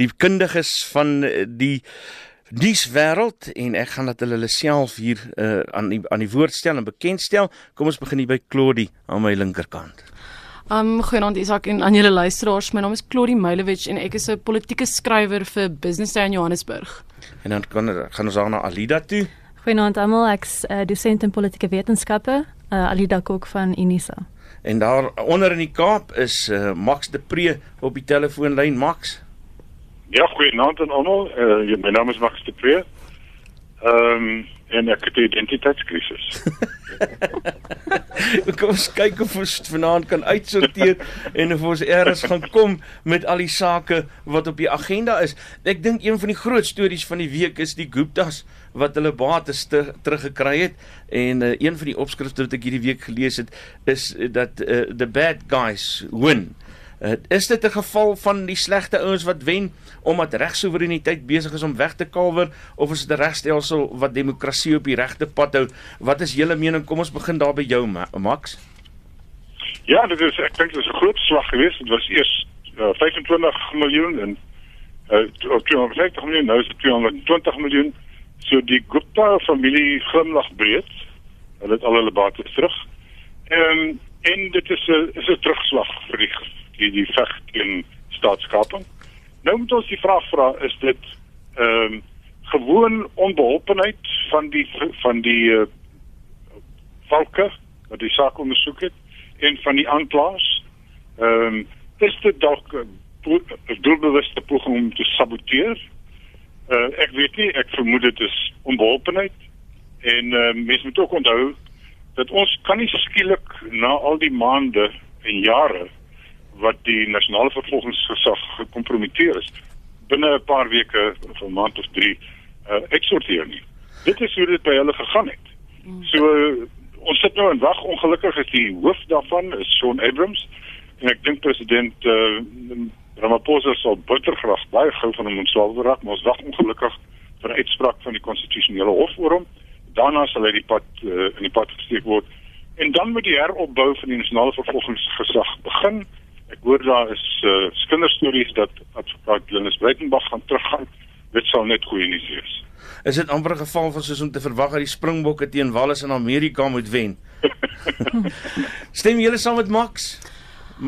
die kundiges van eh, die nuuswêreld en ek gaan dat hulle hulle self hier uh, aan die, aan die woord stel en bekendstel. Kom ons begin hier by Claudie aan my linkerkant. Um goeienaand Isak en aan julle luisteraars. My naam is Claudie Meilewich en ek is 'n politieke skrywer vir Business Day in Johannesburg. En dan kan gaan ons aan na Alida toe. Goeienaand almal. Ek's uh, dosent in politieke wetenskappe, uh, Alida Kok van Unisa. En daar onder in die Kaap is uh, Max de Pre op die telefoonlyn Max. Ja, goeienaand aan almal. Uh, my naam is Max de Pre. Ehm um, en ek het 'n identiteitskrisis. Kom ons kyk of ons vanaand kan uitsorteer en of ons eers gaan kom met al die sake wat op die agenda is. Ek dink een van die groot stories van die week is die Guptas wat hulle bates te, teruggekry het en uh, een van die opskrifte wat ek hierdie week gelees het is dat uh, the bad guys win. Uh, is dit 'n geval van die slegte ouens wat wen omdat regsoevereiniteit besig is om weg te kalwer of is dit 'n regstelsel wat demokrasie op die regte pad hou? Wat is julle mening? Kom ons begin daar by jou, Max. Ja, dit is ek dink dit is 'n groot slag geweest. Dit was eers uh, 25 miljoen en uh, of 250 miljoen, nou is dit 220 miljoen. So die Gupta familie glimlag breed. Hulle het al hulle bates terug. En en dit is 'n is 'n terugslag vir die die die veg teen staatskaping. Nou moet ons die vraag vra is dit ehm um, gewoon onbeholpenheid van die van die uh, valke wat die saak ondersoek het en van die aanklaers. Ehm um, is dit dalk 'n doelbewuste poging om te saboteer? Uh, ek weet nie, ek vermoed dit is onbeholpenheid en uh, mense moet ook onthou dat ons kan nie skielik na al die maande en jare wat die nasionale vervolgingsgesag gekompromiteer is binne 'n paar weke of 'n maand of 3 uh, eksorteer nie. Dit is hoe dit by hulle gegaan het. So uh, ons sit nou en wag ongelukkig is die hoof daarvan is Shaun Abrams en ek dink president uh, Ramaphosa sal bittergraag baie gou van hom ontslae word, maar ons wag ongelukkig vir 'n uitspraak van die konstitusionele hof oor hom. Daarna sal hy die pad uh, in die pad gesteek word en dan moet die heropbou van die nasionale vervolgingsgesag begin. Ek hoor daar is uh, kinderstories dat advokaat Linus Breitenberg gaan teruggaan. Dit sal net goeie nuus wees. Is dit amper 'n geval van soos om te verwag dat die Springbokke teen Wallis in Amerika moet wen? Stem julle saam met Max?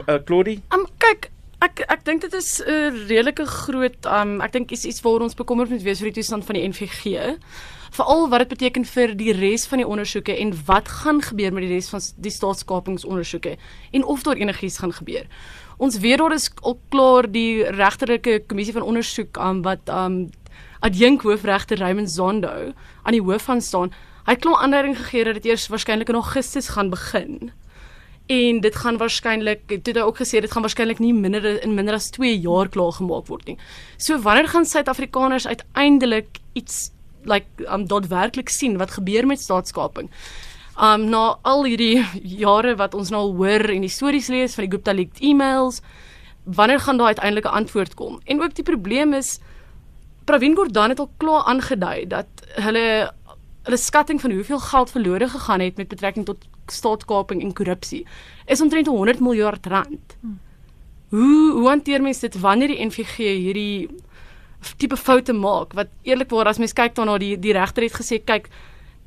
Uh, Claudie? Um kyk, ek ek dink dit is 'n uh, redelike groot um ek dink is iets waar ons bekommerd moet wees vir die toestand van die NVG veral wat dit beteken vir die res van die ondersoeke en wat gaan gebeur met die res van die staatskapingsondersoeke en of daar enigiets gaan gebeur. Ons weet daar is al klaar die regterlike kommissie van ondersoek um, wat um adjunk hoofregter Raymond Zondo aan die hoof van staan. Hy het klaar aanduiding gegee dat dit eers waarskynlik in Augustus gaan begin. En dit gaan waarskynlik het hy ook gesê dit gaan waarskynlik nie minder in minder as 2 jaar klaar gemaak word nie. So wanneer gaan Suid-Afrikaners uiteindelik iets like um daadwerklik sien wat gebeur met staatskaping. Um na al hierdie jare wat ons nou al hoor en die stories lees van die Gupta leaked emails, wanneer gaan daar uiteindelik 'n antwoord kom? En ook die probleem is Pravin Gordhan het al klaar aangedui dat hulle hulle skatting van hoeveel geld verlore gegaan het met betrekking tot staatskaping en korrupsie is omtrent 100 miljard rand. Hmm. Hoe hoe hanteer mense dit wanneer die NVG hierdie tipe foute maak wat eerlikwaar as mens kyk daarna die die regter het gesê kyk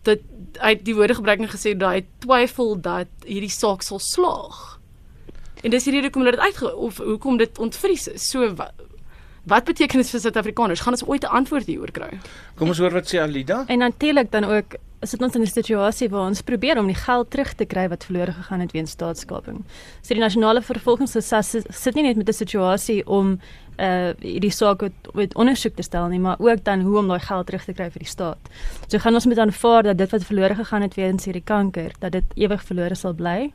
dat hy die woorde gebruik en gesê dat hy twyfel dat hierdie saak sal slaag. En dis hierdie hoekom dit uit of hoekom dit ontvries. So wat beteken dit vir Suid-Afrikaners? Gaan ons ooit 'n antwoord hieroor kry? Kom ons hoor wat sê Alida. En natuurlik dan ook is dit ons in 'n situasie waar ons probeer om die geld terug te kry wat verlore gegaan het weens staatskaping. So die nasionale vervolgingsgesag sit nie net met 'n situasie om uh die saak met ondersoek te stel nie, maar ook dan hoe om daai geld terug te kry vir die staat. So gaan ons met aanvaar dat dit wat verlore gegaan het weens hierdie kanker, dat dit ewig verlore sal bly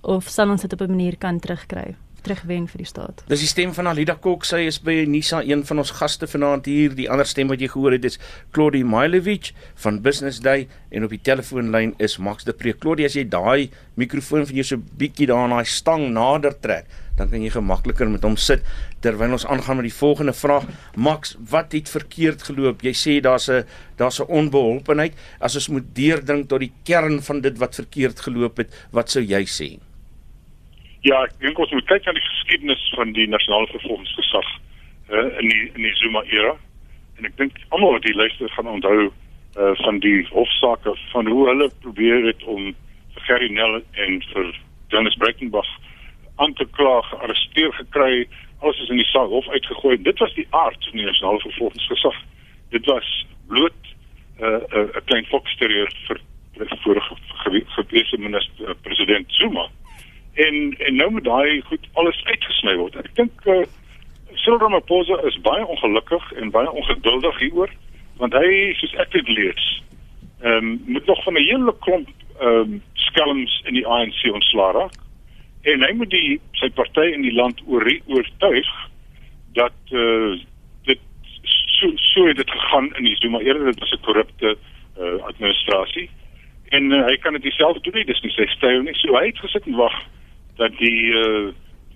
of sal ons dit op 'n manier kan terugkry? Terugwen vir die staat. Dis die stem van Alida Kok, sy is by Nisa een van ons gaste vanaand hier. Die ander stem wat jy gehoor het is Claudie Milovic van Business Day en op die telefoonlyn is Max de Pre. Claudie, as jy daai mikrofoon van jou so bietjie daar aan daai stang nader trek, dan kan jy gemakliker met hom sit terwyl ons aangaan met die volgende vraag. Max, wat het verkeerd geloop? Jy sê daar's 'n daar's 'n onbeholpenheid. As ons moet deurdrink tot die kern van dit wat verkeerd geloop het, wat sou jy sê? Ja, ek dink ons moet kyk na die geskiedenis van die nasionale vervolgingsgesag uh, in die in die Zuma era. En ek dink almal wat hier luister gaan onthou uh, van die hofsaake van hoe hulle probeer het om vir Gerry Nel en vir Dennis Breitenbach aan te kla, gearresteer gekry, alles is in die saak hof uitgegooi. Dit was die aard van die nasionale vervolgingsgesag. Dit was bloot 'n uh, uh, klein foksterreur vir vorige gewese minister uh, president Zuma. En en nou moet daai goed alles uitgesny word. Ek dink uh, Cyril Ramaphosa is baie ongelukkig en baie ongeduldig hieroor want hy soos ek dit lees, ehm um, moet nog van 'n hele klomp ehm um, skelms in die ANC ontslaa raak. En hy moet die sy party in die land oor oortuig dat uh, dit so so het dit gegaan in die Zuma eerder. Dit was 'n korrupte uh, administrasie en uh, hy kan dit self doen nie. Dis nie sy styl nie. So hy het gesit en wag dat die uh,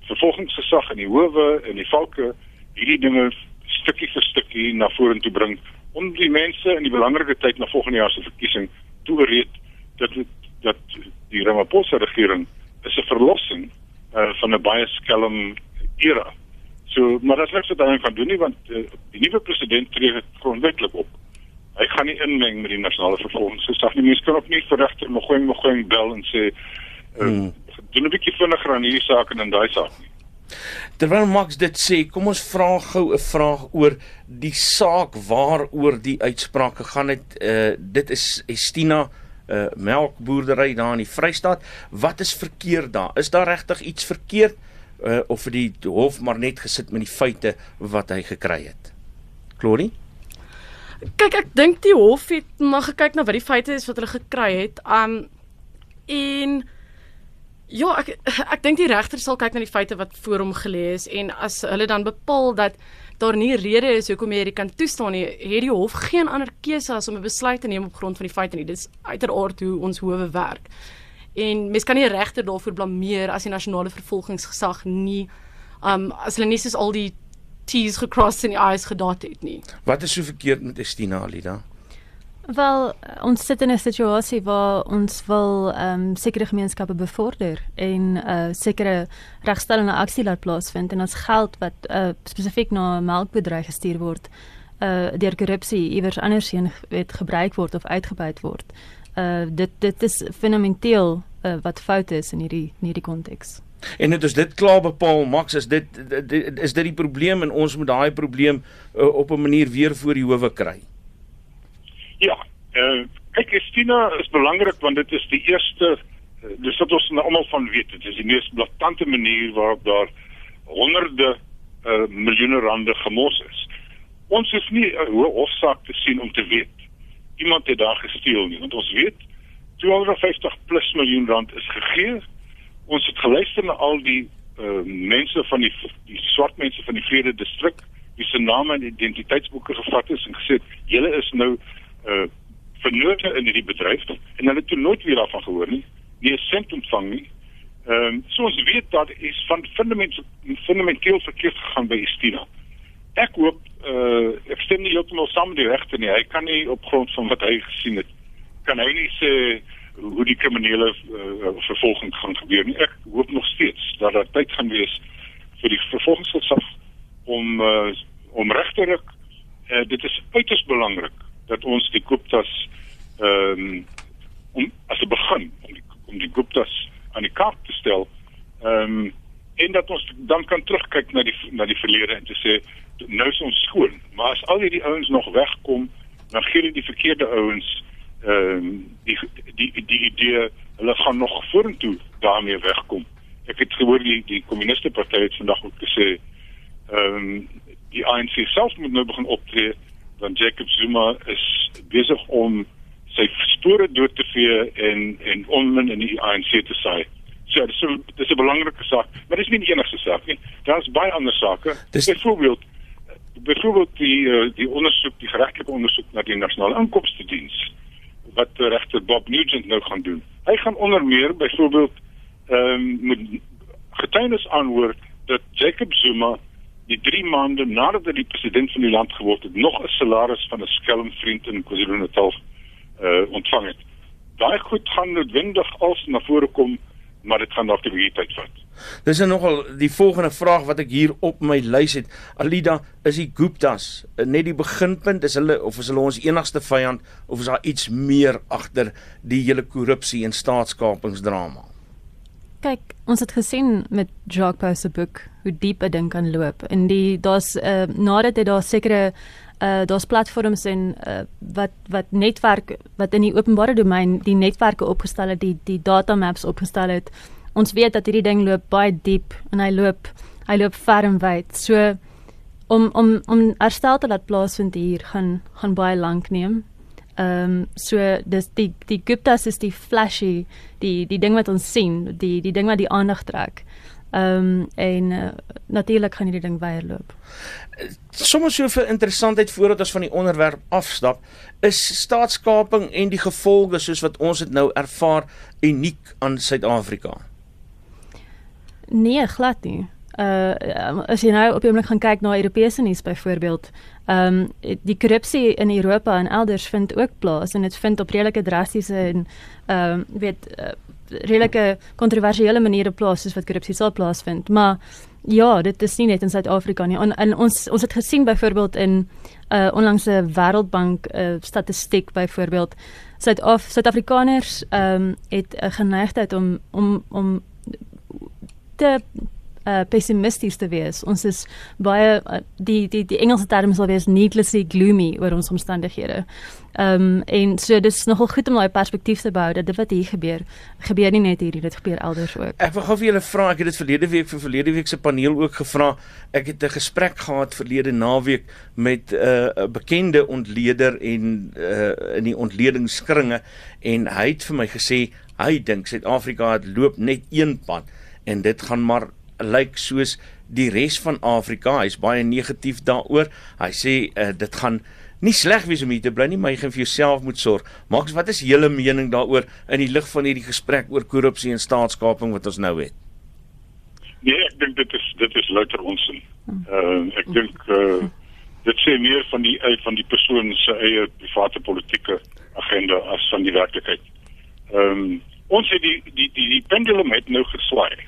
vervolgingsgesag in die howe en die valke hierdie dinge stukkie vir stukkie na vorentoe bring om die mense in die belangrike tyd na volgende jaar se verkiesing toe reed dat dat die Ramaphosa regering is 'n verlossing uh, van 'n baie skelm era. So, maar dit is niks wat hy kan doen nie want uh, die nuwe president tree grondwetlik op. Hy gaan nie inmeng met die nasionale vervolgingsgesag nie. Mense kan ook nie vir regter Mogoeng Mogoeng bel en sê uh, hmm. Doen 'n bietjie vinniger aan hierdie saak en dan daai saak nie. Terwyl Max dit sê, kom ons vra gou 'n vraag oor die saak waaroor die uitspraak gegaan het. Uh dit is Estina uh, melkboerdery daar in die Vrystaat. Wat is verkeerd daar? Is daar regtig iets verkeerd uh, of het die hof maar net gesit met die feite wat hy gekry het? Glory? Kyk, ek dink die hof het maar gekyk na wat die feite is wat hulle gekry het. Um en ja, ek ek dink die regter sal kyk na die feite wat voor hom gelê is en as hulle dan bepaal dat daar nie rede is hoekom jy hierdie kan toestaan nie, het die hof geen ander keuse as om 'n besluit te neem op grond van die feite nie. Dit is uiteraard hoe ons howe werk. En mens kan nie 'n regter daarvoor blameer as die nasionale vervolgingsgesag nie um as hulle nie soos al die T's gecrossed en die I's gedot het nie. Wat is so verkeerd met Estina Alida? Wel, ons sit in 'n situasie waar ons wil ehm um, sekere gemeenskappe bevorder en 'n uh, sekere regstellende aksie laat plaasvind en ons geld wat uh, spesifiek na melkbedryf gestuur word, uh deur korrupsie iewers andersheen het gebruik word of uitgebuit word. Uh dit dit is fundamenteel uh, wat fout is in hierdie in hierdie konteks. En dit is dit klaar bepaal Max is dit, dit is dit die probleem en ons moet daai probleem uh, op 'n manier weer voor die howe kry. Ja, uh, kyk Estina is belangrik want dit is die eerste uh, dis wat ons nou almal van weet. Dit is die mees blaatante manier waarop daar honderde uh, miljoene rande gemos is. Ons hoef nie 'n hoë hofsaak te sien om te weet iemand het daar gesteel nie, want ons weet 250 plus miljoen rand is gegee. Ons het geluister na al die uh, mense van die die swart mense van die vrede distrik wie se name en identiteitsboeke gevat is en gesê julle is nou uh vennote in hierdie bedryf en hulle het toe nooit weer daarvan gehoor nie, nie 'n sent ontvang nie. Ehm um, so ons weet dat is van fundamenteel fundamenteel verkeerd gegaan by Estina. Ek hoop uh ek stem nie heeltemal saam met die regter nie. Hy kan nie op grond van wat hy gesien het kan hy nie sê hoe die kriminele uh, vervolging gaan gebeur nie. Ek hoop nog steeds dat daar tyd gaan wees vir die vervolgingsgesag om uh, om regterik uh, dit is uiters belangrik dat ons die Guptas ehm um, om as 'n begin om die om die Guptas aan die kaart te stel ehm um, en dat ons dan kan terugkyk na die na die verlede en te sê nou is ons skoon. Maar as al hierdie ouens nog wegkom dan gee dit die verkeerde ouens ehm um, die die die idee hulle gaan nog vorentoe daarmee wegkom. Ek het gehoor die die kommuniste party het vandag ook gesê ehm um, die ANC self moet nou begin optree want Jacob Zuma is besig om sy spore dood te vee en en onmin in die ANC te saai. So dis so dis 'n belangrike saak, maar dis nie die enigste saak nie. Daar's baie ander sake. Dis... Byvoorbeeld byvoorbeeld die uh, die ondersoek, die geregtelike ondersoek na die nasionale inkomste diens wat regter Bob Nugent nou gaan doen. Hy gaan onder meer byvoorbeeld ehm um, met getuienis aanhoor dat Jacob Zuma die 3 maande nadat hy die president van die land geword het, nog 'n salaris van 'n skelmvriend in KwaZulu-Natal uh ontvang het. Daai goed gaan noodwendig als na vore kom, maar dit gaan dalk 'n bietjie tyd vat. Dis nou nogal die volgende vraag wat ek hier op my lys het. Alida, is die Guptas net die beginpunt? Is hulle of is hulle ons enigste vyand of is daar iets meer agter die hele korrupsie en staatskapingsdrama? Kyk, ons het gesien met Jacques Pau se boek hoe diep 'n ding kan loop. En die daar's uh, nadat hy daar sekere uh daar's platforms en uh wat wat netwerk wat in die openbare domein die netwerke opgestel het, die die data maps opgestel het. Ons weet dat hierdie ding loop baie diep en hy loop hy loop ver en wyd. So om om om herstel te laat plaasvind hier gaan gaan baie lank neem. Ehm um, so dis die die Guptas is die flashy die die ding wat ons sien, die die ding wat die aandag trek. Ehm um, en uh, natuurlik gaan hierdie ding weierloop. Sommige so vir interessantheid voordat ons van die onderwerp afstap, is staatskaping en die gevolge soos wat ons dit nou ervaar uniek aan Suid-Afrika. Nee, glad nie. Uh as jy nou op oomblik gaan kyk na Europese nuus byvoorbeeld, ehm um, die korrupsie in Europa en elders vind ook plaas en dit vind op redelike drastiese en ehm um, weet uh, redelike kontroversiële maniere plaas soos wat korrupsie sal plaasvind. Maar ja, dit is nie net in Suid-Afrika nie. En, en ons ons het gesien byvoorbeeld in uh onlangse Wêreldbank uh, statistiek byvoorbeeld Suid-Afrikaners ehm um, het 'n geneigtheid om om om te uh pessimisties te wees. Ons is baie uh, die die die Engelse term sal wees needlessly gloomy oor ons omstandighede. Ehm um, en so dis nogal goed om daai perspektief te bou dat dit wat hier gebeur, gebeur nie net hier, dit gebeur elders ook. Ek wil gou vir julle vra, ek het dit verlede week vir verlede week se paneel ook gevra. Ek het 'n gesprek gehad verlede naweek met 'n uh, bekende ontleder en uh, in die ontledingskringe en hy het vir my gesê hy dink Suid-Afrika het loop net een pad en dit gaan maar lyk soos die res van Afrika. Hy's baie negatief daaroor. Hy sê uh, dit gaan nie sleg wees om hier te bly nie, maar jy gaan vir jouself moet sorg. Max, wat is julle mening daaroor in die lig van hierdie gesprek oor korrupsie en staatskaping wat ons nou het? Nee, ek dink dit is dit is louter onsin. Uh ek dink uh dit sê meer van die uit van die persoon se eie private politieke agenda as van die werklikheid. Ehm um, ons het die die die, die pendulum het nou geswaai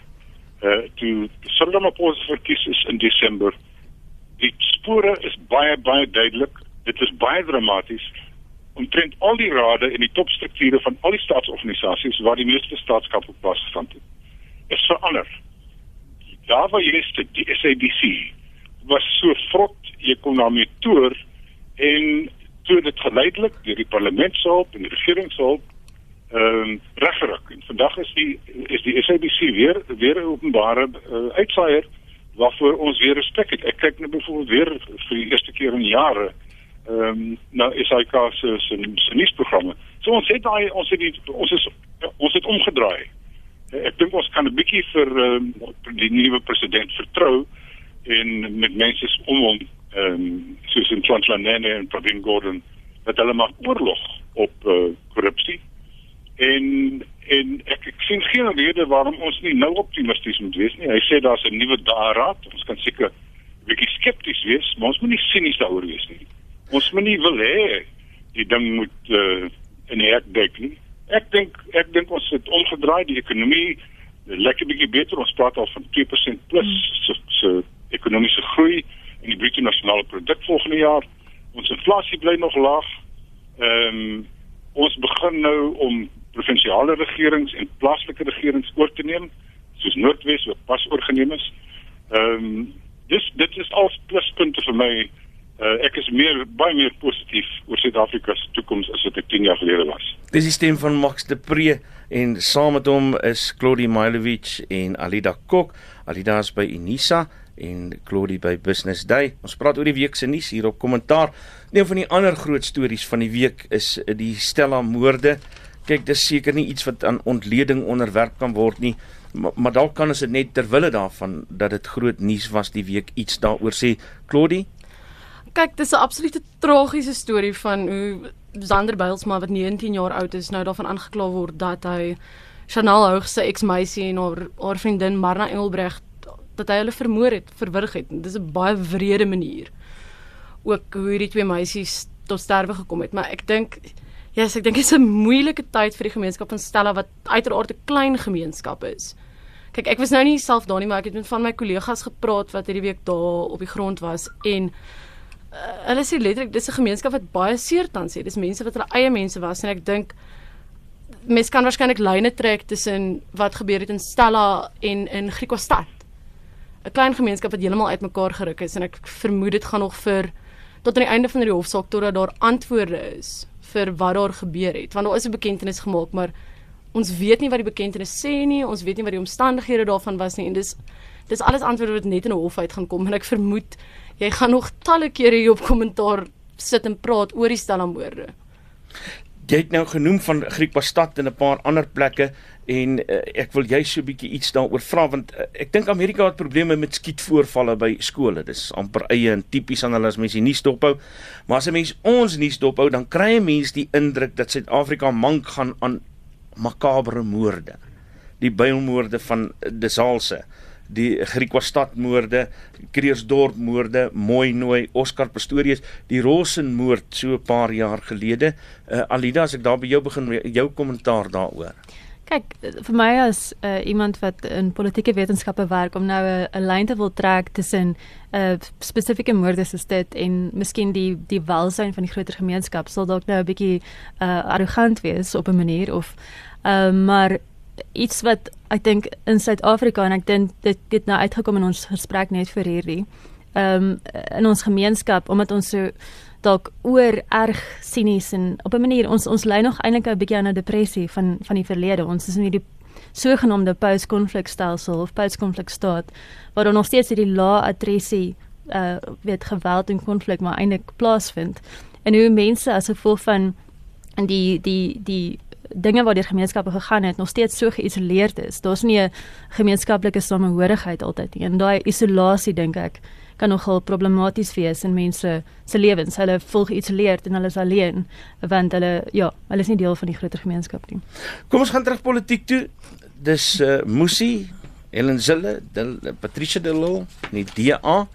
uh toe Ramaphosa verkies is in Desember. Die spore is baie baie duidelik. Dit is baie dramaties. Omtrent al die rade en die topstrukture van al die staatsorganisasies waar die meeste staatskap op plaasgevind het, is verander. Waar jy sit, die SABC was so vrot, jy kon na metoor en toe dit geleidelik deur die parlement se hulp en die regering se hulp ehm um, reggeruk. En vandag is die is die SABC weer weer 'n openbare uh, uitsaaier waarvoor ons weer respek het. Ek kyk nou byvoorbeeld weer vir die eerste keer in jare ehm um, na SAK se se nuusprogramme. So ons het daai ons het die ons is ons het omgedraai. Ek dink ons kan 'n bietjie vir um, die nuwe president vertrou en met mense om hom ehm um, soos in Tshwane en Pravin Gordhan dat hulle maar oorlog op uh, korrupsie en en ek, ek sien geen rede waarom ons nie nou optimisties moet wees nie. Hy sê daar's 'n nuwe daaraad. Ons kan seker 'n bietjie skepties wees, maar ons moet nie sinies daaroor wees nie. Ons moet nie wil hê die ding moet uh, in die hek dek nie. Ek dink ek dink ons het omgedraai die ekonomie lekker bietjie beter. Ons praat al van 2% plus so, so ekonomiese groei in die bruto nasionale produk volgende jaar. Ons inflasie bly nog laag. Ehm um, ons begin nou om provinsiale regerings en plaaslike regerings oor te neem soos Noordwes wat pas oorgeneem is. Ehm um, dis dit is al pluspunte vir my. Uh, ek is meer baie meer positief oor Suid-Afrika se toekoms as wat ek 10 jaar gelede was. Dis die stem van Max de Pre en saam met hom is Claudie Mailovich en Alida Kok. Alida is by Unisa en Claudie by Business Day. Ons praat oor die week se nuus hier op kommentaar. Een van die ander groot stories van die week is die Stella moorde kyk dis seker nie iets wat aan ontleding onderwerp kan word nie maar, maar dalk kan ons dit net ter wille daarvan dat dit groot nuus was die week iets daaroor sê. Claudie? Kyk dis 'n absolute tragiese storie van hoe Zander Bylsma wat 19 jaar oud is nou daarvan aangekla word dat hy Chanel Hoog se eksmeisie en haar haar vriendin Marna Engelbreg dat hy hulle vermoor het verwrig het. Dis 'n baie wrede manier ook hoe hierdie twee meisies tot sterwe gekom het. Maar ek dink Ja, yes, ek dink dit is 'n moeilike tyd vir die gemeenskap van Stella wat uiteraard 'n klein gemeenskap is. Kyk, ek was nou nie self daar nie, maar ek het met van my kollegas gepraat wat hierdie week daar op die grond was en uh, hulle sê letterlik dis 'n gemeenskap wat baie seer tans het. Dis mense wat hulle eie mense was en ek dink mense kan waarskynlik lyne trek tussen wat gebeur het in Stella en in Griquastad. 'n Klein gemeenskap wat heeltemal uitmekaar geruk is en ek vermoed dit gaan nog vir tot aan die einde van die hofsaak totdat daar antwoorde is vir wat daar gebeur het. Want daar is 'n bekentenis gemaak, maar ons weet nie wat die bekentenis sê nie. Ons weet nie wat die omstandighede daarvan was nie en dis dis alles antwoorde wat net in 'n hof uit gaan kom en ek vermoed jy gaan nog talle kere hier op kommentaar sit en praat oor die Stella-moorde. Jy het nou genoem van Griekbastad en 'n paar ander plekke en uh, ek wil jy so 'n bietjie iets daaroor vra want uh, ek dink Amerika het probleme met skietvoorvalle by skole. Dis amper eie en tipies aan hulle as mense nie stophou. Maar as 'n mens ons nie stophou, dan kry 'n mens die indruk dat Suid-Afrika mank gaan aan makabre moorde. Die bylmoorde van Desalse. Uh, die Griekwastad moorde, Kreersdorp moorde, Mooinooi, Oscar Pastorius, die Rossen moord so 'n paar jaar gelede. Uh, Alida, as ek daar by jou begin jou kommentaar daaroor. Kyk, vir my as uh, iemand wat in politieke wetenskappe werk om nou 'n lyn te wil trek tussen 'n uh, eh, spesifieke moorde soos dit en miskien die die welsyn van die groter gemeenskap sal dalk nou 'n bietjie uh, arrogant wees op 'n manier of uh, maar iets wat ek dink in Suid-Afrika en ek dink dit het nou uitgekom in ons gesprek net vir hierdie ehm um, in ons gemeenskap omdat ons so dalk oor erg sinies en op 'n manier ons ons lei nog eintlik 'n bietjie aan 'n depressie van van die verlede. Ons is in hierdie sogenaamde post-konflikstelsel of post-konflikstaat waar ons steeds hierdie lae adressie uh weet geweld en konflik maar eintlik plaasvind. En hoe mense as gevolg van die die die dinge waar deur gemeenskappe gegaan het nog steeds so geïsoleerd is. Daar's nie 'n gemeenskaplike samehorigheid altyd nie. En daai isolasie dink ek kan nogal problematies wees in mense se lewens. Hulle voel geïsoleerd en hulle is alleen want hulle ja, hulle is nie deel van die groter gemeenskap nie. Kom ons gaan terug politiek toe. Dis uh Musi, Helen Zille, Del, Patricia de Lille, die DA.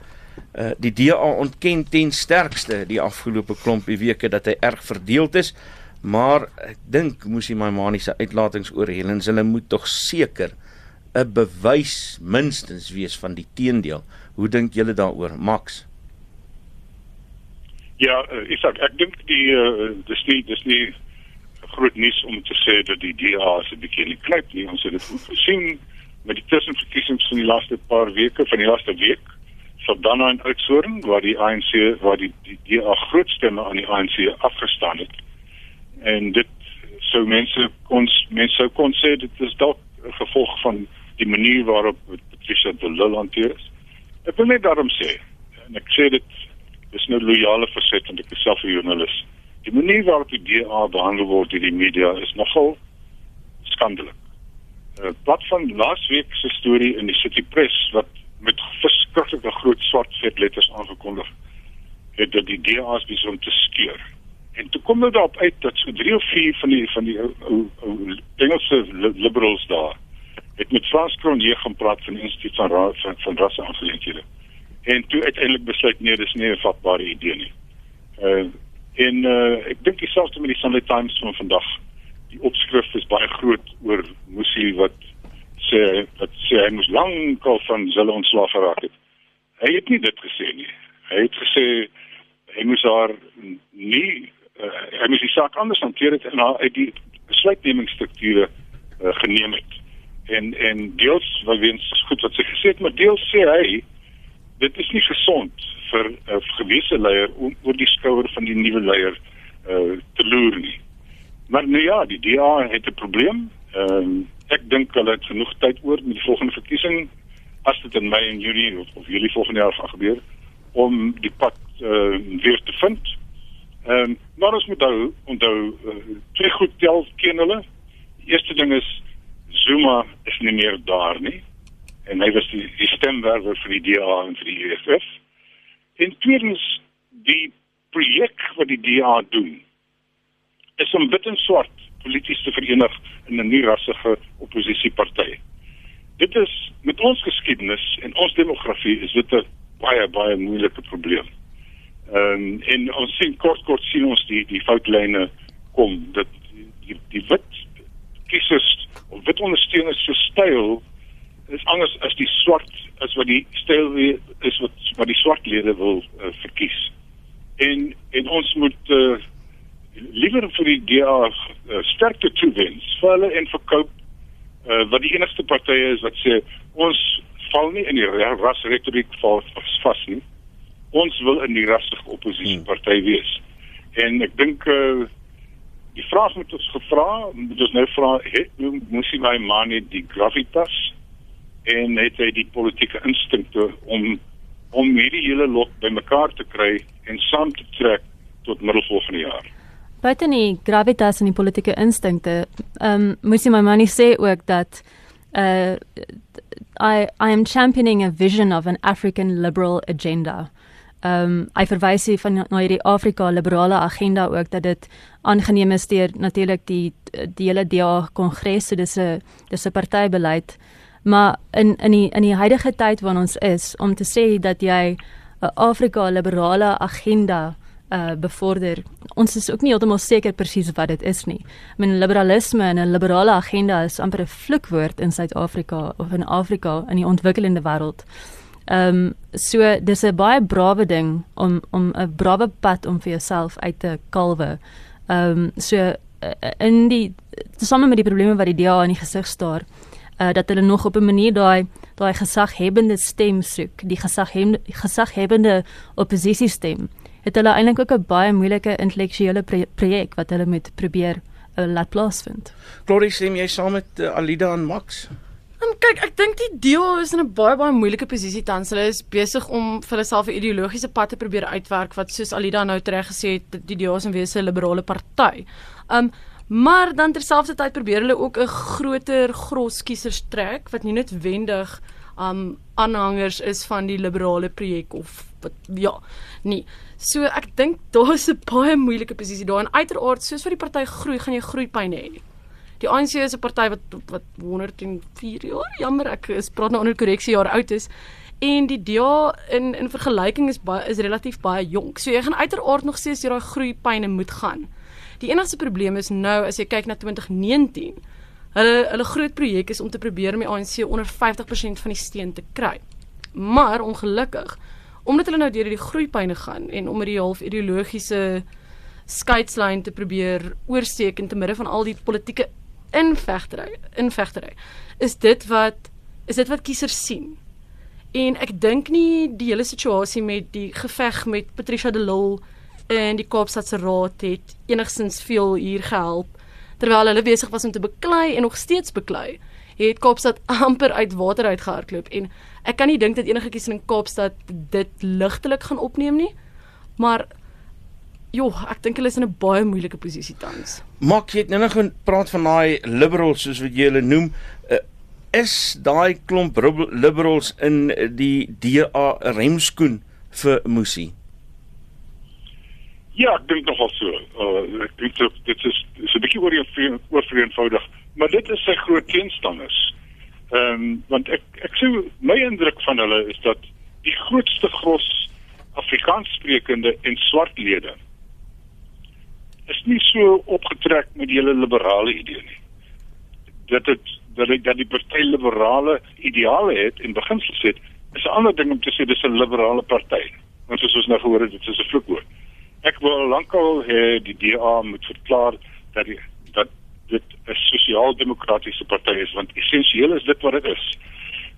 Uh, die DA ontken ten sterkste die afgelope klompie weke dat hy erg verdeeld is. Maar ek dink moes hy my maniese uitlatings oor Helens hulle moet tog seker 'n bewys minstens wees van die teendeel. Hoe dink julle daaroor, Max? Ja, uh, Isak, ek dink die uh, dis nie dis nie groot nuus om te sê dat die DA se bietjie in die knyp nie. Ons het dit gesien met die tussenverkiesings van die laaste paar weke, van die laaste week dan in Oudtshoorn waar die ANC waar die die DA groot stemme aan die ANC afgestaan het en dit sou mense ons mense sou kon sê dit is dalk 'n gevolg van die manier waarop Patricia de Lille hanteer is. Ek wil net daarom sê en ek sê dit is nou loyale verset want ek is self 'n joernalis. Die manier waarop die DA behandel word deur die media is nogal skandalig. Uh, wat van laasweek se storie in die City Press wat met verskriklike groot swart vet letters aangekondig het dat die DA is besig om te skeur. En toe kom dit daarop uit dat so 3 of 4 van die van die ou ou Engelse liberals daar het met Frans Cronje gaan praat van die instituut van raad van, van rasse aangeleenthede. En toe uiteindelik besluit nee, dis nie 'n vatbare idee nie. Uh en uh ek dink dieselfde met die Sunday Times van vandag. Die opskrif is baie groot oor Musi wat sê dat sê hy moes lank al van hulle ontslaag geraak het. Hy het nie dit gesê nie. Hy het gesê hy moes haar nie uh, hy moes die saak anders hanteer het en uit die besluitnemingsstrukture uh, geneem het. En en deels wat wens goed wat sy gesê het, maar deels sê hy dit is nie gesond vir 'n uh, gewese leier om oor die skouer van die nuwe leier uh, te loer nie. Maar nou ja, die DA het 'n probleem. Ehm um, ek dink hulle het genoeg tyd oor met die volgende verkiesing as dit in Mei en Junie of, of Julie volgende jaar gaan gebeur om die pad uh, weer te vind. Ehm um, maar ons moet onthou, onthou uh, twee goed tel ken hulle. Die eerste ding is Zuma is nie meer daar nie. En hy was die, die stemwerwer vir die DA en vir die EFF. En tweedens die projek wat die DA doen is om wit en swart polities te verenig in 'n nie-rassige oppositieparty. Dit is met ons geskiedenis en ons demografie is dit 'n baie baie moeilike probleem. Ehm um, en ons sien kort kort sien ons die die foutlyne kom dat die die wit kiesers of wit ondersteuners so styl is anders as die swart as wat die styl is wat wat die swart lede wil uh, verkies. En en ons moet uh, liewer vir die DA uh, sterkte toewens vir hulle en verkoop uh, wat die enigste partye is wat sê ons val nie in die rasretoriek vas nie. Ons wil in die rassige oppositieparty wees. En ek dink uh, die vraag moet ons gevra, moet ons nou vra, het moes hy my man net die gravitas en het hy die politieke instinkte om om hierdie hele lot bymekaar te kry en saam te trek tot middel volgende jaar. Buiten die gravitas en die politieke instinkte, ehm um, moes jy my man sê ook dat uh I I am championing a vision of an African liberal agenda. Ehm um, hy verwys hier van na hierdie Afrika liberale agenda ook dat dit aangeneem is deur natuurlik die die hele DA kongres, so dis 'n dis 'n partybeleid. Maar in in die in die huidige tyd waarin ons is om te sê dat jy 'n Afrika liberale agenda uh bevorder. Ons is ook nie heeltemal seker presies wat dit is nie. I mean liberalisme en 'n liberale agenda is amper 'n vloekwoord in Suid-Afrika of in Afrika in die ontwikkelende wêreld. Ehm um, so dis 'n baie brawe ding om om 'n brawe pad om vir jouself uit te kalwe. Ehm um, so uh, in die tesame met die probleme wat die DA in die gesig staar, uh dat hulle nog op 'n manier daai daai gesaghebende stem soek, die gesaghebende gesaghebende oppositie stem. Het hulle eintlik ook 'n baie moeilike intellektuele projek wat hulle moet probeer uh, laat plaasvind. Glorie, stem jy saam met uh, Alida en Max? Um, kyk, ek dink die deel is in 'n baie baie moeilike posisie tans. Hulle is besig om vir hulle self 'n ideologiese pad te probeer uitwerk wat soos Alida nou tereg gesê het, die DA is 'n wese liberale party. Um maar dan terselfdertyd probeer hulle ook 'n groter gros kiesers trek wat nie noodwendig um aanhangers is van die liberale projek of wat ja, nie. So ek dink daar is 'n baie moeilike posisie daar en uiteraard soos vir die party groei, gaan jy groeipyne hê. Die ANC is 'n party wat wat 104 jaar, jammer ek is praat nou onder korreksie jaar oud is en die DA in in vergelyking is baie is relatief baie jonk. So jy gaan uiteraard nog steeds deur daai groeipyne moet gaan. Die enigste probleem is nou as jy kyk na 2019. Hulle hulle groot projek is om te probeer om die ANC onder 50% van die steun te kry. Maar ongelukkig omdat hulle nou deur die groeipyne gaan en om met die half ideologiese skeidslyn te probeer oorsteek in te midde van al die politieke invegtery invegtery is dit wat is dit wat kiesers sien. En ek dink nie die hele situasie met die geveg met Patricia de Lille en die Kaapstadse Raad het enigstens veel hier gehelp. Terwyl hulle besig was om te beklei en nog steeds beklei het Kaapstad amper uit water uit gehardloop en ek kan nie dink dat enige kiesers in Kaapstad dit ligtelik gaan opneem nie maar Jo, ek dink hulle is in 'n baie moeilike posisie tans. Maak jy nou nog praat van daai liberals soos wat jy hulle noem, uh, is daai klomp liberals in die DA remskoen vir Musi? Ja, ek dink nogal so. Uh, ek dink dit is is 'n bietjie oor oor eenvoudig, maar dit is sy groot teenstanders. Ehm um, want ek ek sê my indruk van hulle is dat die grootste gros Afrikaans sprekende en swart lede is nie so opgetrek met die hele liberale idee nie. Dat dit dat dit dat die party liberale ideale het en beginsels het, is 'n ander ding om te sê dis 'n liberale party. Want soos ons nou gehoor het, dit is 'n vloekwoord. Ek wil lankal hê die DA moet verklaar dat die, dat dit 'n sosiaal-demokratiese party is want essensieel is dit wat dit is.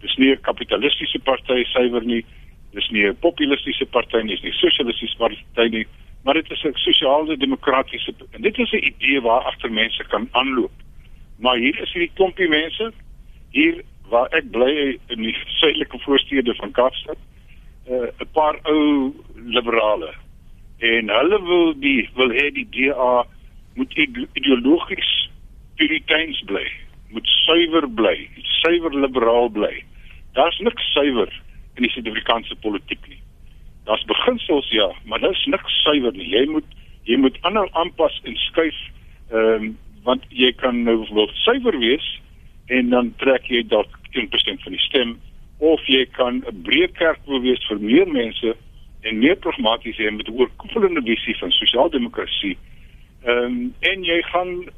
Dis nie 'n kapitalistiese party suiwer nie. Dis nie 'n populistiese party nie, dis nie 'n sosialistiese party nie maar dit is 'n sosiale demokratiese en dit is 'n idee waar agter mense kan aanloop. Maar hier is hierdie klompie mense hier waar ek bly in die suidelike voorstede van Kaapstad. 'n uh, paar ou liberale en hulle wil die wil hê die DA moet ideologies puriteins bly, moet suiwer bly, suiwer liberaal bly. Daar's niks suiwer in die Suid-Afrikaanse politiek nie. Daar's beginsels ja, maar dit is niks suiwer nie. Jy moet jy moet ander aanpas en skuif ehm um, want jy kan nou wel suiwer wees en dan trek jy dalk 10% van die stem of jy kan 'n breë kerk wil wees vir meer mense en meer pragmaties hê met 'n oorkoepelende visie van sosiaaldemokrasie. Ehm um, en jy gaan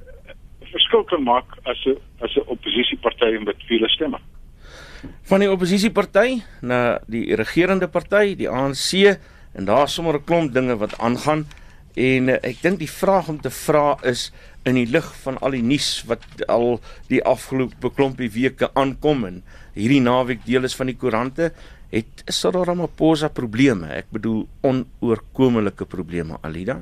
verskil kan maak as 'n as 'n oppositieparty met vele stemme. Van die oppositieparty na die regerende party, die ANC en daar sommer 'n klomp dinge wat aangaan. En uh, ek dink die vraag om te vra is in die lig van al die nuus wat al die afgelope klompie weke aankom en hierdie naweek deel is van die koerante het Cyril Ramaphosa probleme? Ek bedoel onoorkomelike probleme Alida?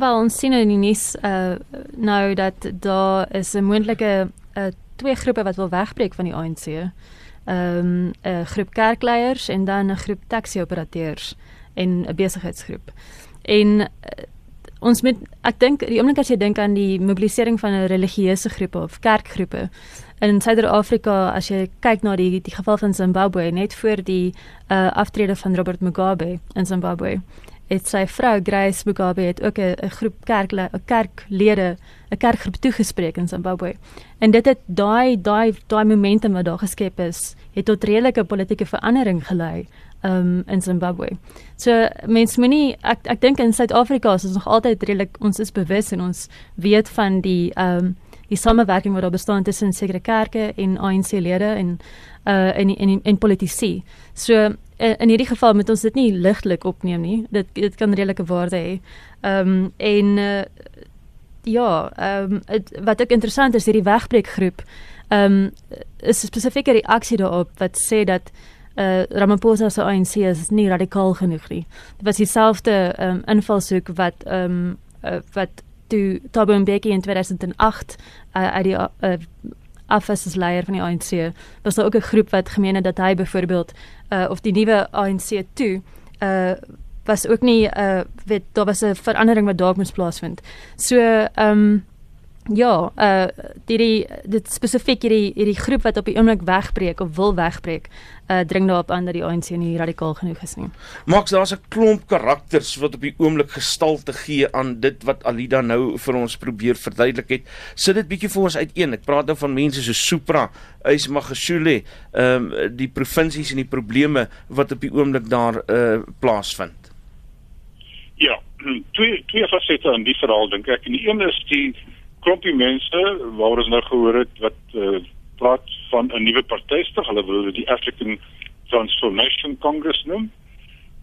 Wel ons sien in die nuus uh nou dat daar is 'n moontlike uh twee groepe wat wil wegbreek van die ANC. Ehm um, 'n groep kerkleiers en dan 'n groep taxi-operateurs en 'n besigheidsgroep. En uh, ons moet ek dink die oomblik as jy dink aan die mobilisering van 'n religieuse groepe of kerkgroepe in Suid-Afrika as jy kyk na die die geval van Zimbabwe net voor die uh aftrede van Robert Mugabe in Zimbabwe het sy vrou Grace Mugabe het ook 'n groep kerk 'n kerklede 'n kerkgroep toegespreek in Zimbabwe. En dit het daai daai daai momentum wat daar geskep is, het tot redelike politieke verandering gelei um in Zimbabwe. So mense moenie ek ek dink in Suid-Afrika is ons nog altyd redelik ons is bewus en ons weet van die um die samewerking wat daar bestaan tussen sekere kerke en ANC-lede en uh en en en politici. So in, in hierdie geval moet ons dit nie ligtelik opneem nie. Dit dit kan redelike waarde hê. Ehm um, en uh, ja, ehm um, wat ook interessant is hierdie wegbreekgroep ehm um, is 'n spesifieke reaksie daarop wat sê dat uh Ramaphosa se ANC is nie radikaal genoeg nie. Dit was dieselfde ehm um, invalshoek wat ehm um, uh, wat toe Thabo Mbeki in 2008 uh, uit die uh, af as leier van die ANC. Was daar ook 'n groep wat gemeen het dat hy byvoorbeeld uh of die nuwe ANC toe uh was ook nie uh weet daar was 'n verandering wat dalk moes plaasvind. So ehm um, Ja, uh die dit spesifiek hierdie hierdie groep wat op die oomblik wegbreek of wil wegbreek, uh dring daarop aan dat die ANC nie radikaal genoeg is nie. Max, daar's 'n klomp karakters wat op die oomblik gestalte gee aan dit wat Alida nou vir ons probeer verduidelik het. Sit dit bietjie vir ons uiteen. Ek praat nou van mense so Supra, Ismagashule, ehm um, die provinsies en die probleme wat op die oomblik daar uh plaasvind. Ja, twee twee fasette aan die verhaal dink ek. En die een is die klompie mense waar ons nou gehoor het wat uh, praat van 'n nuwe partystig, hulle wil dit die African Transformation Congress noem.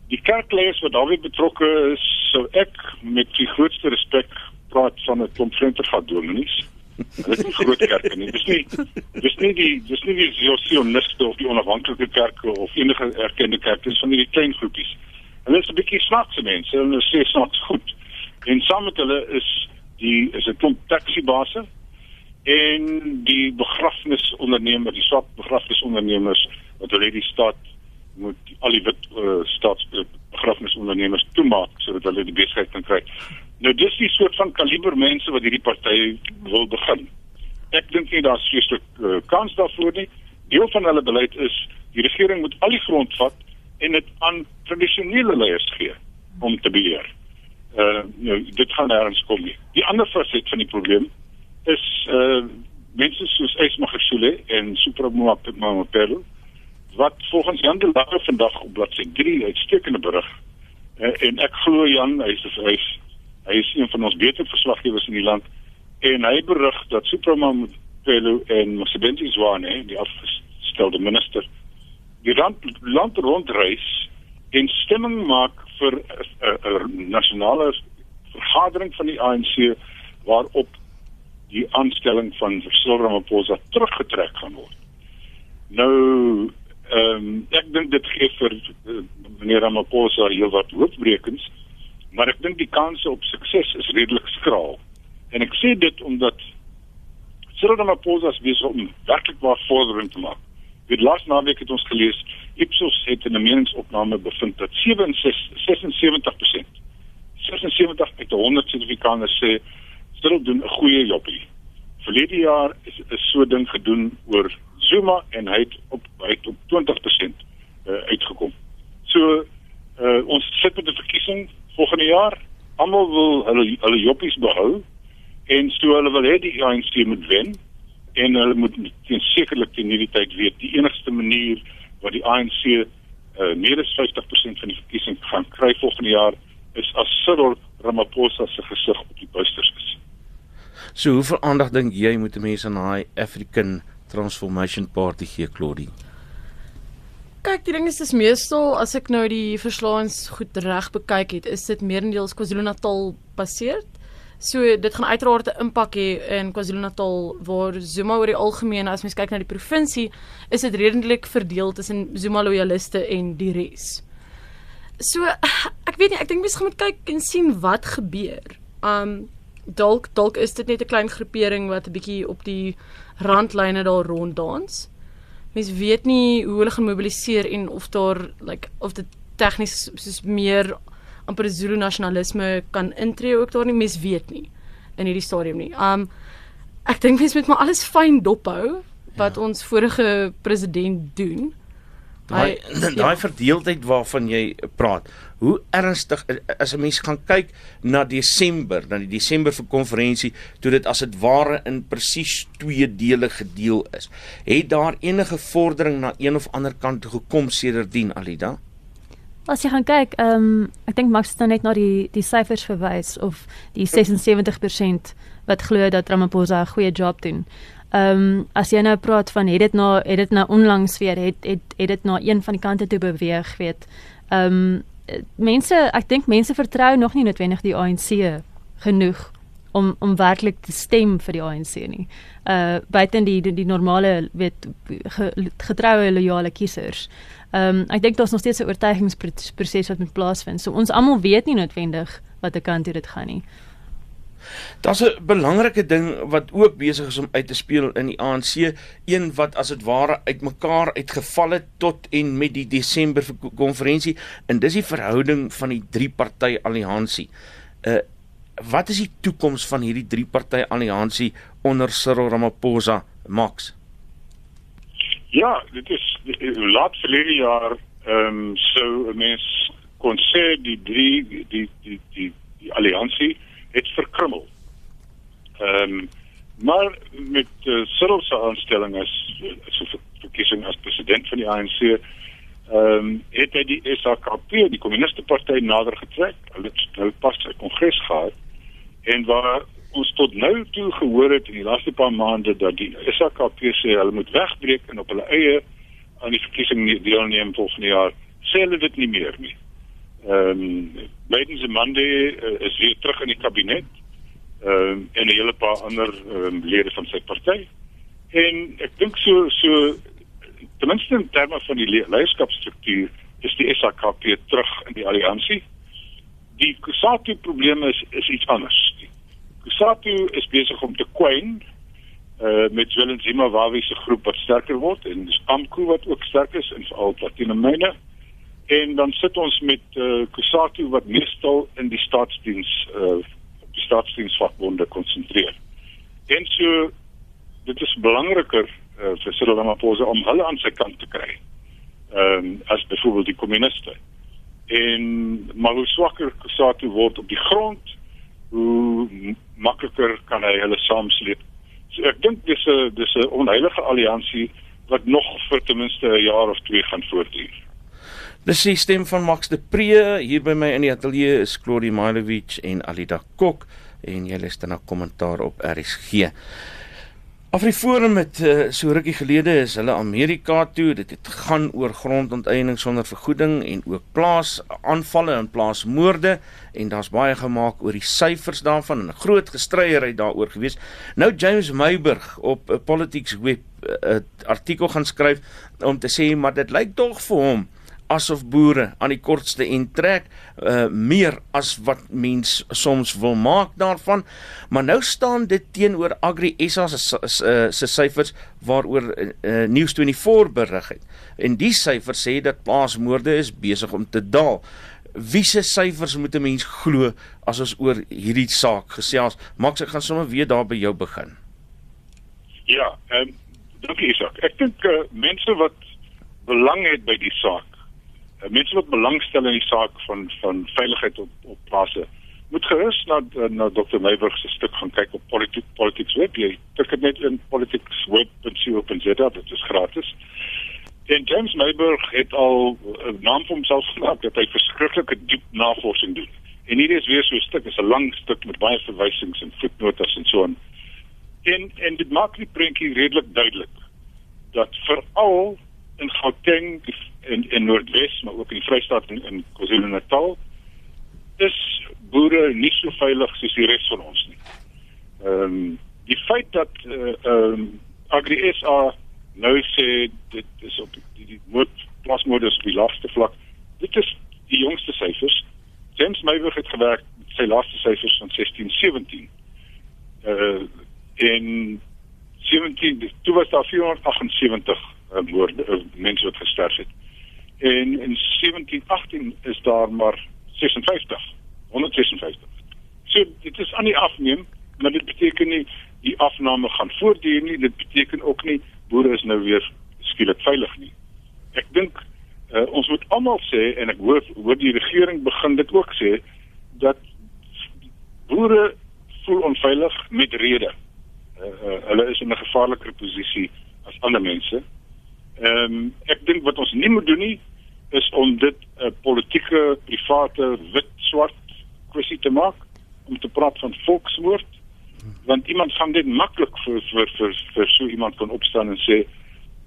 Die kerkleiers wat daarbey betrokke is, sou ek met die grootste respek praat van 'n klomp frentergadominees. Dit is groot kerke nie. Dis nie dis nie die dis nie die sioniste of die onafhanklike kerke of enige erkende kerke, dis van hierdie klein groepies. Hulle is 'n bietjie snaakse mense, hulle sê snaaks goed. En saam met hulle is die is 'n klomp taxibase en die begrafnisondernemer, die swart begrafnisondernemers wat hulle die staat moet al die wit uh, staats begrafnisondernemers toemaak sodat hulle die besigheid kan kry. Nou dis die soort van kaliber mense wat hierdie party wil begin. Ek dink nie daar's vreeslik uh, kans daarvoor nie. Deel van hulle beleid is die regering moet al die grond vat en dit aan tradisionele leiers gee om te beheer uh nou dit gaan nêrens kom nie. Die ander faset van die probleem is uh mense soos Esmagashule en Supramoapelo wat volgens Jan de Lange vandag op bladsy 3 uitstekende berig uh, en ek glo Jan hy is hy is, hy is een van ons beter verslaggewers in die land en hy berig dat Supramoapelo en Mosebenti Zwane die afgestelde minister die land, land rondreis en stemming maak vir 'n uh, uh, uh, nasionale vergadering van die ANC waarop die aanstelling van Cyril Ramaphosa teruggetrek gaan word. Nou ehm um, ek dink dit gee vir uh, meneer Ramaphosa heelwat hoofbrekens, maar ek dink die kanse op sukses is redelik skraal. En ek sê dit omdat Cyril Ramaphosa se besig om werklik waar vordering te maak. Dit laas naweek het ons gelees Ipsos het in 'n meningsopname bevind dat 76 76% 76 uit 100 sertifikane sê stil doen 'n goeie jobbie. Verlede jaar is 'n so ding gedoen oor Zuma en hy het op hy het op 20% uh, uitgekom. So uh, ons sit met 'n verkiesing volgende jaar. Almal wil hulle hulle jobbies behou en so hulle wil hê die ANC moet wen en hulle moet sekerlik teen hierdie tyd weet die enigste manier wat die ANC uh, eh, meer as 50% van die verkiesing gaan kry volgende jaar is as Cyril Ramaphosa se gesig op die buisters is. So hoeveel aandag dink jy moet mense aan daai African transformation party gee, Claudie? Kyk, die ding is dis meestal as ek nou die verslaans goed reg bekyk het, is dit meerendeels KwaZulu-Natal baseerd. So dit gaan uiteraard 'n impak hê in KwaZulu-Natal waar Zuma oor die algemeen as mens kyk na die provinsie, is dit redelik verdeel tussen Zuma loyaliste en die res. So ek weet nie, ek dink mens gaan moet kyk en sien wat gebeur. Um dalk dalk is dit net 'n klein groepering wat 'n bietjie op die randlyne daar ronddans. Mens weet nie hoe hulle gaan mobiliseer en of daar like of dit tegnies soos meer amper Zulu nasionalisme kan intree ook daar nie mens weet nie in hierdie stadium nie. Um ek dink mens moet maar alles fyn dophou wat ja. ons vorige president doen. Daai daai ja. verdeeldheid waarvan jy praat. Hoe ernstig as 'n mens gaan kyk na Desember, na die Desember vir konferensie toe dit as dit ware in presies twee dele gedeel is. Het daar enige vordering na een of ander kant gekom sedertdien Alida? As jy gaan kyk, ehm um, ek dink Max het nou net na die die syfers verwys of die 76% wat glo dat Ramaphosa 'n goeie job doen. Ehm um, as jy nou praat van het dit na het dit nou onlangs weer het het het dit na een van die kante toe beweeg, weet. Ehm um, mense, ek dink mense vertrou nog nie noodwendig die ANC genoeg om om werklik te stem vir die ANC nie. Uh buiten die die, die normale weet getroue loyale kiesers. Ehm um, ek dink daar's nog steeds 'n oortuigingsproses wat moet plaasvind. So ons almal weet nie noodwendig wat ek kan toe dit gaan nie. Daar's 'n belangrike ding wat ook besig is om uit te speel in die ANC, een wat as dit ware uitmekaar uitgeval het tot en met die Desember konferensie en dis die verhouding van die drie party alliansie. Uh wat is die toekoms van hierdie drie party alliansie onder Cyril Ramaphosa, Max? Ja, dit is laat verlede jaar ehm um, so 'n mens kon sê die drie die die die die, die alliansie het verkrummel. Ehm um, maar met uh, Cyril se aanstelling as so verkiesing as president van die ANC ehm um, het hy die SAKP, die Kommuniste Party nader getrek. Hulle het nou pas 'n kongres gehad en waar ons tot nou toe gehoor het in die laaste paar maande dat die SAKP sê hulle moet wegbreek en op hulle eie aan die verkiesing deelneem volgende jaar, sê hulle dit nie meer nie. Ehm um, Biden se Monday uh, is weer terug in die kabinet. Ehm um, en 'n hele paar ander um, lede van sy party. En ek dink so so ten minste in terme van die leierskapstruktuur is die SAKP terug in die alliansie. Die Kusatu probleem is is iets anders. Kusatu is besig om te kwyn uh met Willem Zimbabwe se groep wat sterker word en dis Amku wat ook sterk is in veral Platinumyne. En dan sit ons met uh Kusatu wat meestal in die staatsdiens uh die staatsdiensvakbonde konsentreer. En so dit is belangriker uh vir Cyril Ramaphosa om hulle aan sy kant te kry. Ehm um, as byvoorbeeld die kommuniste. En maar hoe swakker Kusatu word op die grond, hoe makliker kan hy hulle saamsleep. So ek dink dis 'n dis 'n onheilige alliansie wat nog vir ten minste 'n jaar of twee gaan voortduur. Dis die stem van Max de Pre hier by my in die ateljee is Claudie Mailovic en Alida Kok en jy luister na kommentaar op RSG. Afriforum het uh, so rukkie gelede is hulle Amerika toe. Dit het gaan oor grondonteiening sonder vergoeding en ook plaasaanvalle en plaasmoorde en daar's baie gemaak oor die syfers daarvan en 'n groot gestryery daaroor gewees. Nou James Meiburg op 'n uh, Politics web 'n uh, artikel gaan skryf om te sê maar dit lyk tog vir hom asof boere aan die kortste end trek uh, meer as wat mens soms wil maak daarvan. Maar nou staan dit teenoor Agri SA se se syfers waaroor uh, News24 berig het. En die syfers sê dat plaasmoorde is besig om te daal. Wie se syfers moet 'n mens glo as ons oor hierdie saak gesels? Maak ek gaan sommer weer daar by jou begin. Ja ehm um, dankie Isak. Ek dink uh, mense wat belang het by die saak uh, mense wat belangstel in die saak van van veiligheid op op plase moet gerus na na Dr. Meiburg se stuk gaan kyk op politiek politics web. Jy tik dit net in politicsweb.co.za dit is gratis. En James Meiburg het al 'n naam vir homself gemaak dat hy verskriklike diep navorsing doen. En hier is weer so 'n stuk is 'n lang stuk met baie verwysings en voetnotas en so aan. En en dit maak die prentjie redelik duidelik dat veral in Gauteng en in Noordwes, maar ook in Vrystaat en in KwaZulu-Natal is boere nie so veilig soos die res van ons nie. Ehm um, die feit dat eh, ehm uh, um, Agri SA nou sê dit is op die, die moed plasmodus die laagste vlak. Dit is die jongste syfers. James Meyburg het gewerk met sy laaste syfers van 1617. Uh in 17 toe was daar 478 uh, woorde uh, mense wat gesterf het. En in 1718 is daar maar 56 156. So dit is aan die afneem, maar dit beteken nie die afname gaan voortduur nie. Dit beteken ook nie boere is nou weer skielik veilig nie. Ek dink uh, ons moet almal sê en ek hoor hoor die regering begin dit ook sê dat boere voel onveilig met rede. Uh, uh, hulle is in 'n gevaarliker posisie as ander mense. Ehm um, ek dink wat ons nie moet doen nie is om dit 'n uh, politieke private wit swart kwessie te maak om te praat van volksmoord want iemand gaan dit maklik vir vir vir vir so iemand kan opstaan en sê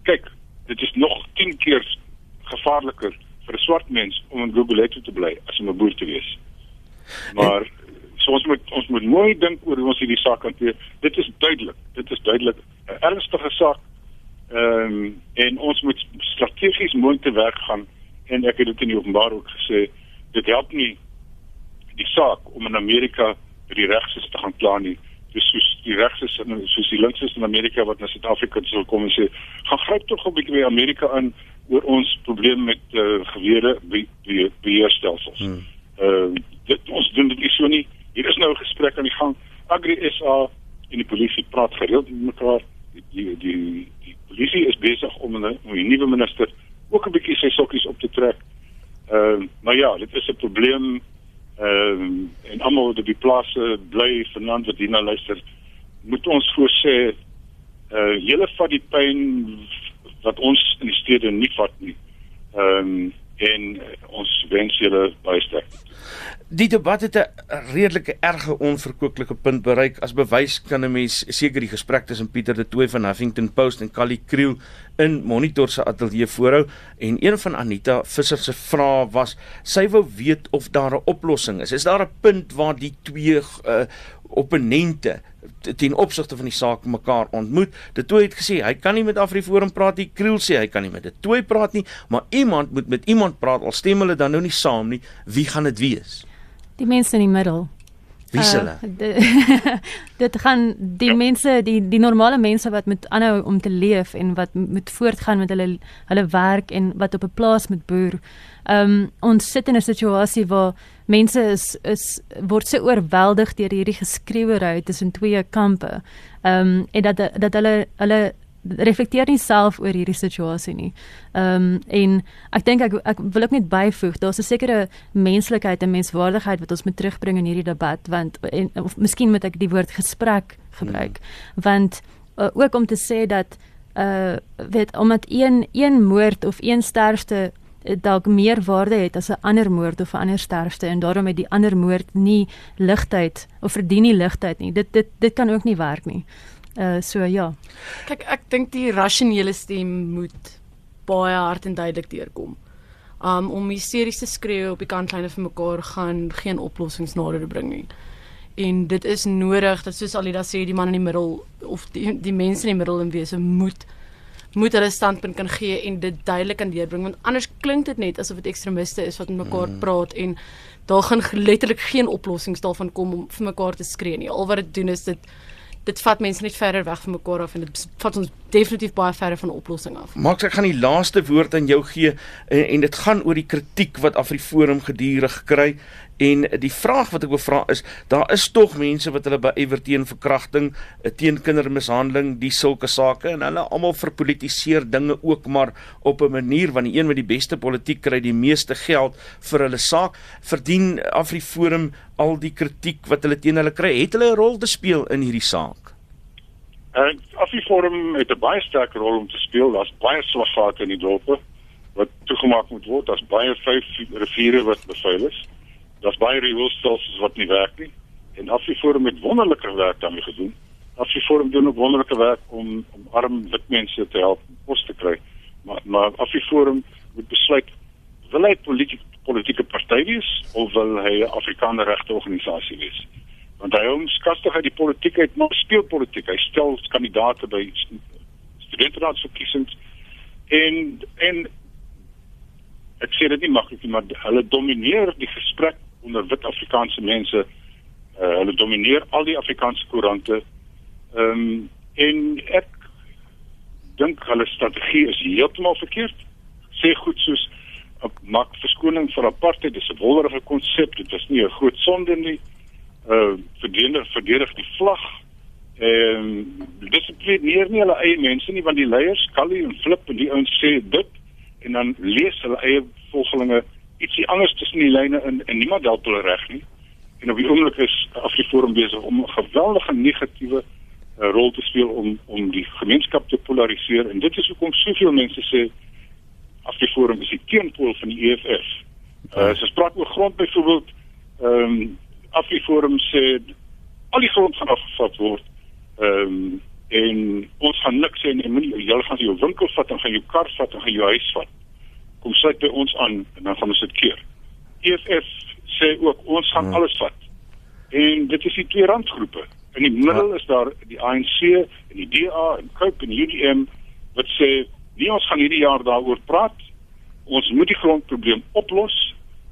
kyk dit is nog 10 keer gevaarliker vir 'n swart mens om in Gugulethu te bly as om 'n boer te wees. Maar so ons moet ons moet mooi dink oor hoe ons hierdie saak hanteer. Dit is duidelik. Dit is duidelik 'n ernstige saak. Ehm um, en ons moet strategies mooi te werk gaan en ek het dit in die openbaar ook gesê dit help nie die saak om in Amerika by die regses te gaan kla nie dis soos die regses en soos die linkses in Amerika wat na Suid-Afrika sou kom en sê gaan gryp tog 'n bietjie by Amerika aan oor ons probleem met uh, gewere beheerstelsels. Hmm. Uh, dit ons doen dit nie so nie. Hier is nou 'n gesprek aan die gang. Agri SA en die polisie praat gereeld met mekaar. Die die die, die polisie is besig om 'n nuwe minister ook 'n bietjie sy sokkies op te trek. Ehm uh, maar ja, dit is 'n probleem ehm um, en almal wat op die plase bly vanaand wat hierna luister, moet ons voorsê eh uh, julle vat die pyn wat ons in die stede nie vat nie. Ehm um, en uh, ons wens julle baie sterkte. Die debat het 'n redelike erge onverkoeklike punt bereik. As bewys kan 'n mens seker die gesprek tussen Pieter de Tooy van Huffington Post en Callie Kriel in Monitor se ateljee voorhou en een van Anita Visser se vrae was sy wou weet of daar 'n oplossing is. Is daar 'n punt waar die twee uh, opponente ten opsigte van die saak mekaar ontmoet. De Tooy het gesê hy kan nie met Afriforum praat nie. Kriel sê hy kan nie met De Tooy praat nie, maar iemand moet met iemand praat. Al stem hulle dan nou nie saam nie. Wie gaan dit wees? Die mense in die middel. Wie is hulle? Uh, dit gaan die ja. mense, die die normale mense wat moet aanhou om te leef en wat moet voortgaan met hulle hulle werk en wat op 'n plaas moet boer. Ehm um, ons sit in 'n situasie waar mense is is word so oorweldig deur hierdie geskreeuery tussen twee kampe. Ehm um, en dat dat hulle hulle reflekteer nie self oor hierdie situasie nie. Ehm um, en ek dink ek ek wil ook net byvoeg, daar's 'n sekere menslikheid en menswaardigheid wat ons moet terugbring in hierdie debat want en of miskien moet ek die woord gesprek gebruik hmm. want uh, ook om te sê dat uh weet omdat een een moord of een sterfte dalk meer waarde het as 'n ander moord of 'n ander sterfte en daarom het die ander moord nie ligtheid of verdien nie ligtheid nie. Dit dit dit kan ook nie werk nie. Uh so ja. Kyk, ek dink die rasionele stem moet baie hard en duidelik deurkom. Um om hysteries te skreeu op die kantlyne vir mekaar gaan geen oplossings nader bring nie. En dit is nodig dat soos Alida sê die man in die middel of die die mense in die middel in wese moet moet hulle standpunt kan gee en dit duidelik kan deurbring want anders klink dit net asof dit ekstremiste is wat met mekaar mm. praat en daar gaan letterlik geen oplossings daarvan kom om vir mekaar te skree nie. Al wat dit doen is dit dit vat mense net verder weg van mekaar af en dit vat ons definitief baie verder van 'n oplossing af. Maak ek gaan die laaste woord aan jou gee en, en dit gaan oor die kritiek wat Afriforum gedurig kry En die vraag wat ek wil vra is, daar is tog mense wat hulle beywer teen verkrachting, eh, teen kindermishandeling, die sulke sake en hulle almal verpolitiseer dinge ook maar op 'n manier want die een met die beste politiek kry die meeste geld vir hulle saak. Verdien Afriforum al die kritiek wat hulle teen hulle kry? Het hulle 'n rol te speel in hierdie saak? En uh, Afriforum het 'n baie sterk rol om te speel. Daar's baie slaggate in die dorpe wat toegemaak moet word. Daar's baie vyf riviere wat bevuil is. Daar's baie rioolstelsels wat nie werk nie. En Afriforum het wonderlike werk daarmee gedoen. Afriforum doen ook wonderlike werk om om arm wit mense te help pos te kry. Maar maar Afriforum moet besluit wil hy politiek politieke party wees of wil hy 'n Afrikaner regte organisasie wees? Want hy hom skastig uit die politiek uit, maar speel politiek. Hy stel kandidaate by studentraadsverkiesings en en ek sê dit nie maklik nie, maar hulle domineer die gesprek onder wit Afrikaanse mense. Uh, hulle domineer al die Afrikaanse koerante. Ehm um, en ek dink hulle strategie is heeltemal verkeerd. Sê goed soos maak verskoning vir apartheid, dis 'n wonderlike konsep. Dit is nie 'n groot sonde nie. Uh verdedig verdedig die vlag. Ehm um, dissiplineer nie hulle eie mense nie want die leiers, Kali en Flip en die ouens sê dit en dan lees hulle eie volgelinge ietsie anders tussen die lyne in en niemand help hulle reg nie. En op die oomblik is Afriforum besig om 'n geweldige negatiewe uh, rol te speel om om die gemeenskap te polariseer en dit is hoekom soveel mense sê Afriforum is die teenpool van die EFF. Uh, as ons praat oor grond byvoorbeeld, ehm um, Afriforum sê al die grond gaan afgevat word. Ehm um, en ons gaan niks sê nie, jy gaan jou winkel vat en gaan jou kar vat en gaan jou huis vat kom sluit by ons aan en dan gaan ons dit keer. EFF sê ook ons gaan hmm. alles vat. En dit is die twee randgroepe. In die middel is daar die ANC en die DA en COPE en UDM wat sê nie ons gaan hierdie jaar daaroor praat. Ons moet die grondprobleem oplos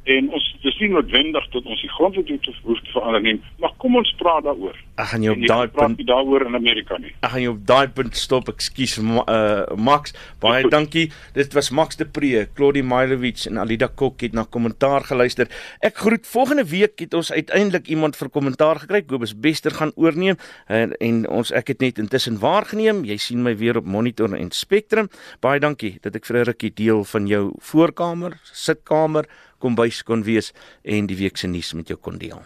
en ons dis nie noodwendig dat ons die grondwet hoef te verander nie, maar kom ons praat daaroor. Ek gaan jou op daai punt daaroor in Amerika nie. Ek gaan jou op daai punt stop. Ekskuus uh Max, baie dankie. Dit was Max de Pre, Claudie Mailovic en Alida Kok het na kommentaar geluister. Ek groet volgende week het ons uiteindelik iemand vir kommentaar gekry. Kobus Bester gaan oorneem en, en ons ek het net intussen waargeneem. Jy sien my weer op monitor en Spectrum. Baie dankie dat ek vir 'n rukkie deel van jou voorkamer, sitkamer kombuis kon wees en die week se nuus met jou kon deel.